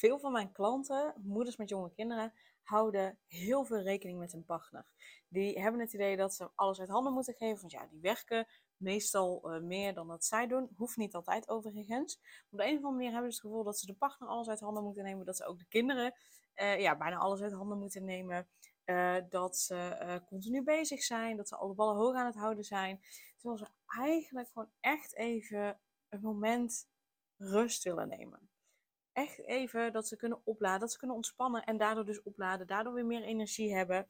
Veel van mijn klanten, moeders met jonge kinderen, houden heel veel rekening met hun partner. Die hebben het idee dat ze alles uit handen moeten geven, want ja, die werken meestal uh, meer dan dat zij doen. Hoeft niet altijd overigens. Op de een of andere manier hebben ze het gevoel dat ze de partner alles uit handen moeten nemen, dat ze ook de kinderen uh, ja, bijna alles uit handen moeten nemen. Uh, dat ze continu bezig zijn, dat ze alle ballen hoog aan het houden zijn. Terwijl ze eigenlijk gewoon echt even een moment rust willen nemen echt even dat ze kunnen opladen, dat ze kunnen ontspannen en daardoor dus opladen, daardoor weer meer energie hebben.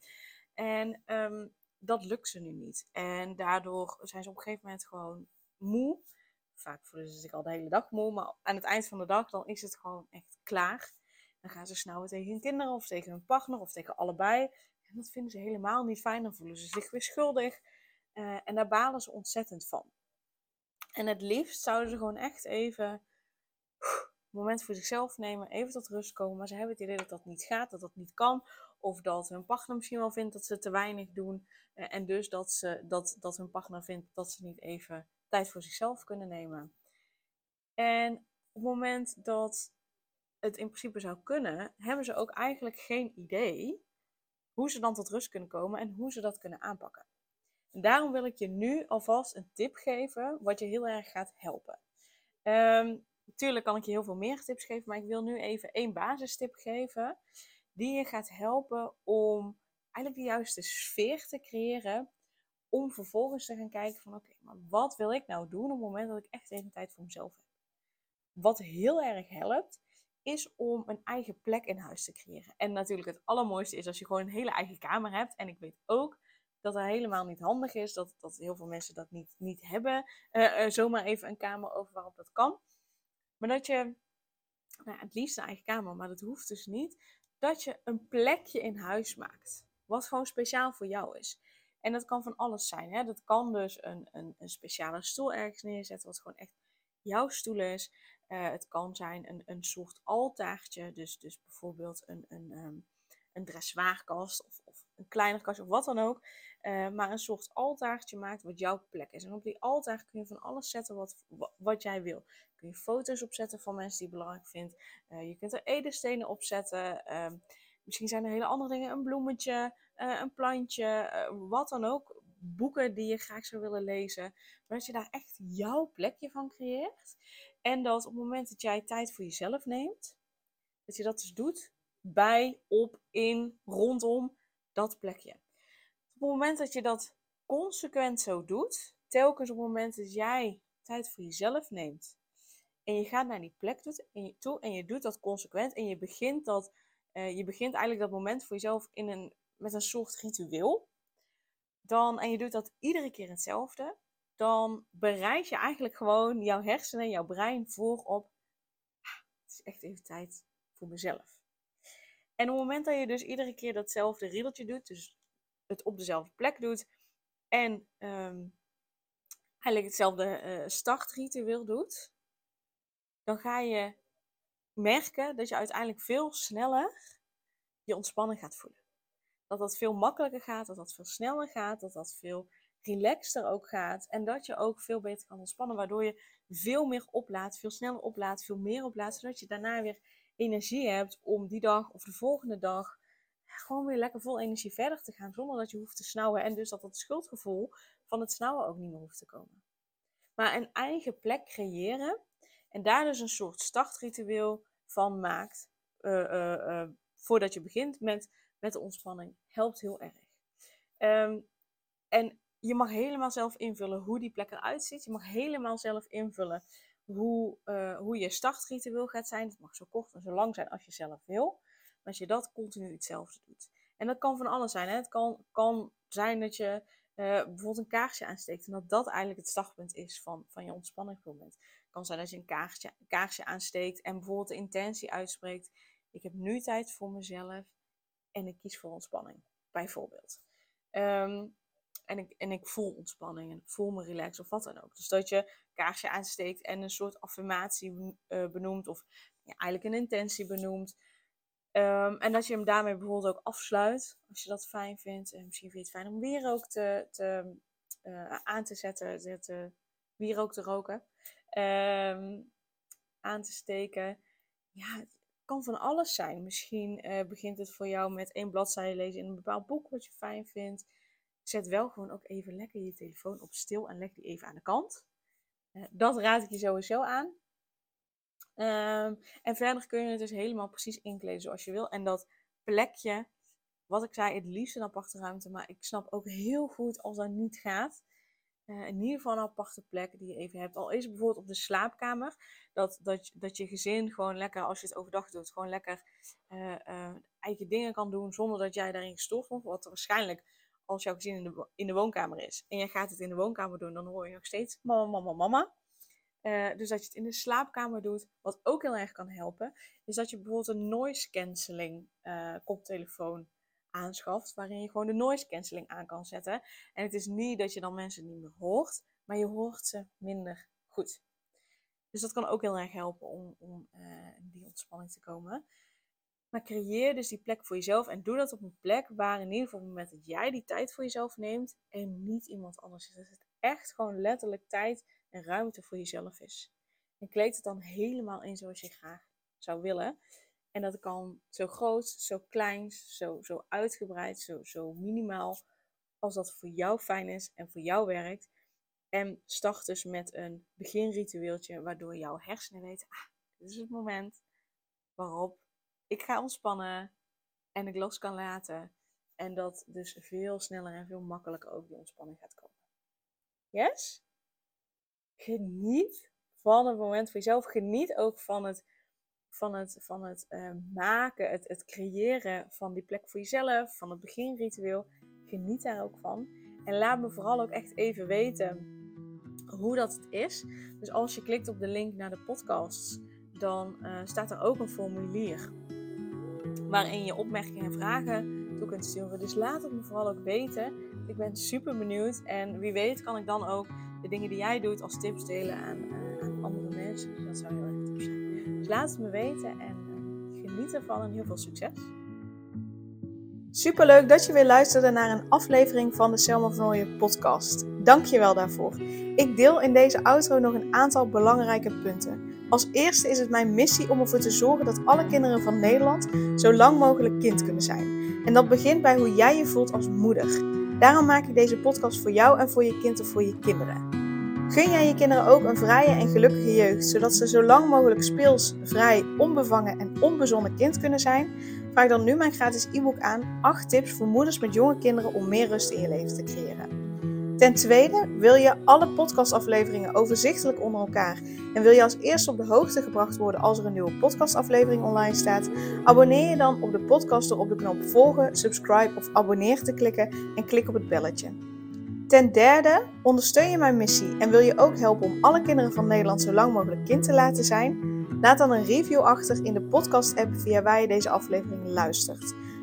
En ehm, dat lukt ze nu niet. En daardoor zijn ze op een gegeven moment gewoon moe. Vaak voelen ze zich al de hele dag moe, maar aan het eind van de dag dan is het gewoon echt klaar. Dan gaan ze snauwen tegen hun kinderen of tegen hun partner of tegen allebei. En dat vinden ze helemaal niet fijn. Dan voelen ze zich weer schuldig. Uh, en daar balen ze ontzettend van. En het liefst zouden ze gewoon echt even moment voor zichzelf nemen, even tot rust komen. Maar ze hebben het idee dat dat niet gaat, dat dat niet kan. Of dat hun partner misschien wel vindt dat ze te weinig doen. Eh, en dus dat, ze, dat, dat hun partner vindt dat ze niet even tijd voor zichzelf kunnen nemen. En op het moment dat het in principe zou kunnen, hebben ze ook eigenlijk geen idee hoe ze dan tot rust kunnen komen en hoe ze dat kunnen aanpakken. En daarom wil ik je nu alvast een tip geven wat je heel erg gaat helpen. Um, Natuurlijk kan ik je heel veel meer tips geven, maar ik wil nu even één basistip geven. Die je gaat helpen om eigenlijk de juiste sfeer te creëren. Om vervolgens te gaan kijken van oké, maar wat wil ik nou doen op het moment dat ik echt even tijd voor mezelf heb. Wat heel erg helpt, is om een eigen plek in huis te creëren. En natuurlijk het allermooiste is als je gewoon een hele eigen kamer hebt. En ik weet ook dat dat helemaal niet handig is. Dat, dat heel veel mensen dat niet, niet hebben. Uh, zomaar even een kamer over waarop dat kan. Maar dat je, nou, het liefst een eigen kamer, maar dat hoeft dus niet. Dat je een plekje in huis maakt. Wat gewoon speciaal voor jou is. En dat kan van alles zijn. Hè? Dat kan dus een, een, een speciale stoel ergens neerzetten, wat gewoon echt jouw stoel is. Uh, het kan zijn een, een soort altaartje. Dus, dus bijvoorbeeld een, een, um, een dressoirkast of, of een kleiner kast of wat dan ook. Uh, maar een soort altaartje maakt wat jouw plek is. En op die altaar kun je van alles zetten wat, wat jij wil. Kun je foto's opzetten van mensen die je belangrijk vindt. Uh, je kunt er edelstenen opzetten. Uh, misschien zijn er hele andere dingen. Een bloemetje, uh, een plantje, wat dan ook. Boeken die je graag zou willen lezen. Maar dat je daar echt jouw plekje van creëert. En dat op het moment dat jij tijd voor jezelf neemt, dat je dat dus doet bij, op, in, rondom dat plekje op het moment dat je dat consequent zo doet, telkens op het moment dat jij tijd voor jezelf neemt en je gaat naar die plek toe en je doet dat consequent en je begint, dat, uh, je begint eigenlijk dat moment voor jezelf in een, met een soort ritueel, dan, en je doet dat iedere keer hetzelfde, dan bereid je eigenlijk gewoon jouw hersenen, jouw brein voor op, ah, het is echt even tijd voor mezelf. En op het moment dat je dus iedere keer datzelfde riedeltje doet, dus het op dezelfde plek doet. En um, eigenlijk hetzelfde uh, startritueel doet. Dan ga je merken dat je uiteindelijk veel sneller je ontspanning gaat voelen. Dat dat veel makkelijker gaat, dat dat veel sneller gaat, dat dat veel relaxter ook gaat. En dat je ook veel beter kan ontspannen, waardoor je veel meer oplaadt, veel sneller oplaadt, veel meer oplaadt, zodat je daarna weer energie hebt om die dag of de volgende dag gewoon weer lekker vol energie verder te gaan zonder dat je hoeft te snauwen. En dus dat dat schuldgevoel van het snauwen ook niet meer hoeft te komen. Maar een eigen plek creëren en daar dus een soort startritueel van maakt uh, voordat je begint met, met de ontspanning, helpt heel erg. Um, en je mag helemaal zelf invullen hoe die plek eruit ziet. Je mag helemaal zelf invullen hoe, hoe je startritueel gaat zijn. Het mag zo kort en zo lang zijn als je zelf wil als je dat continu hetzelfde doet. En dat kan van alles zijn. Hè? Het kan, kan zijn dat je uh, bijvoorbeeld een kaarsje aansteekt. En dat dat eigenlijk het startpunt is van, van je ontspanningsmoment. Het kan zijn dat je een kaarsje, een kaarsje aansteekt en bijvoorbeeld de intentie uitspreekt. Ik heb nu tijd voor mezelf en ik kies voor ontspanning, bijvoorbeeld. Ehm, en, ik, en ik voel ontspanning en ik voel me relaxed of wat dan ook. Dus dat je kaarsje aansteekt en een soort affirmatie uh, benoemt of ja, eigenlijk een intentie benoemt. Ehm, en dat je hem daarmee bijvoorbeeld ook afsluit, als je dat fijn vindt. En misschien vind je het fijn om wierook te, te, uh, aan te zetten, te, wierook te roken, um, aan te steken. Ja, het kan van alles zijn. Misschien uh, begint het voor jou met één bladzijde lezen in een bepaald boek wat je fijn vindt. Zet wel gewoon ook even lekker je telefoon op stil en leg die even aan de kant. Uh, dat raad ik je sowieso aan. Um, en verder kun je het dus helemaal precies inkleden zoals je wil. En dat plekje, wat ik zei, het liefst een aparte ruimte. Maar ik snap ook heel goed als dat niet gaat. Uh, in ieder geval een aparte plek die je even hebt. Al is het bijvoorbeeld op de slaapkamer. Dat, dat, dat je gezin gewoon lekker, als je het overdag doet, gewoon lekker uh, uh, eigen dingen kan doen. Zonder dat jij daarin gestoord wordt. Wat waarschijnlijk als jouw gezin in de, in de woonkamer is. En jij gaat het in de woonkamer doen, dan hoor je nog steeds mama, mama, mama. Uh, dus dat je het in de slaapkamer doet. Wat ook heel erg kan helpen, is dat je bijvoorbeeld een noise cancelling uh, koptelefoon aanschaft. Waarin je gewoon de noise cancelling aan kan zetten. En het is niet dat je dan mensen niet meer hoort, maar je hoort ze minder goed. Dus dat kan ook heel erg helpen om, om uh, in die ontspanning te komen. Maar creëer dus die plek voor jezelf en doe dat op een plek waar in ieder geval op het moment dat jij die tijd voor jezelf neemt en niet iemand anders is. Echt gewoon letterlijk tijd en ruimte voor jezelf is. En kleed het dan helemaal in zoals je graag zou willen. En dat kan zo groot, zo klein, zo, zo uitgebreid, zo, zo minimaal als dat voor jou fijn is en voor jou werkt. En start dus met een beginritueeltje waardoor jouw hersenen weten, ah, dit is het moment waarop ik ga ontspannen en ik los kan laten. En dat dus veel sneller en veel makkelijker ook die ontspanning gaat komen. Yes? Geniet van het moment voor jezelf. Geniet ook van het, van het, van het uh, maken, het, het creëren van die plek voor jezelf, van het beginritueel. Geniet daar ook van. En laat me vooral ook echt even weten hoe dat het is. Dus als je klikt op de link naar de podcasts, dan uh, staat er ook een formulier waarin je opmerkingen en vragen toe kunt sturen. Dus laat het me vooral ook weten. Ik ben super benieuwd en wie weet kan ik dan ook de dingen die jij doet als tips delen aan, andere mensen. Dat zou heel erg tof zijn. Dus laat het me weten en uh, geniet ervan en heel veel succes. Super leuk dat je weer luisterde naar een aflevering van de Selma van Ooyen podcast. Dank je wel daarvoor. Ik deel in deze outro nog een aantal belangrijke punten. Als eerste is het mijn missie om ervoor te zorgen dat alle kinderen van Nederland zo lang mogelijk kind kunnen zijn. En dat begint bij hoe jij je voelt als moeder. Daarom maak ik deze podcast voor jou en voor je kind of voor je kinderen. Gun jij je kinderen ook een vrije en gelukkige jeugd, zodat ze zo lang mogelijk speels, vrij, onbevangen en onbezonnen kind kunnen zijn? Vraag dan nu mijn gratis e-book aan 8 tips voor moeders met jonge kinderen om meer rust in je leven te creëren. Ten tweede, wil je alle podcastafleveringen overzichtelijk onder elkaar en wil je als eerste op de hoogte gebracht worden als er een nieuwe podcastaflevering online staat? Abonneer je dan op de podcast door op de knop volgen, subscribe of abonneer te klikken en klik op het belletje. Ten derde, ondersteun je mijn missie en wil je ook helpen om alle kinderen van Nederland zo lang mogelijk kind te laten zijn? Laat dan een review achter in de podcast-app via waar je deze aflevering luistert.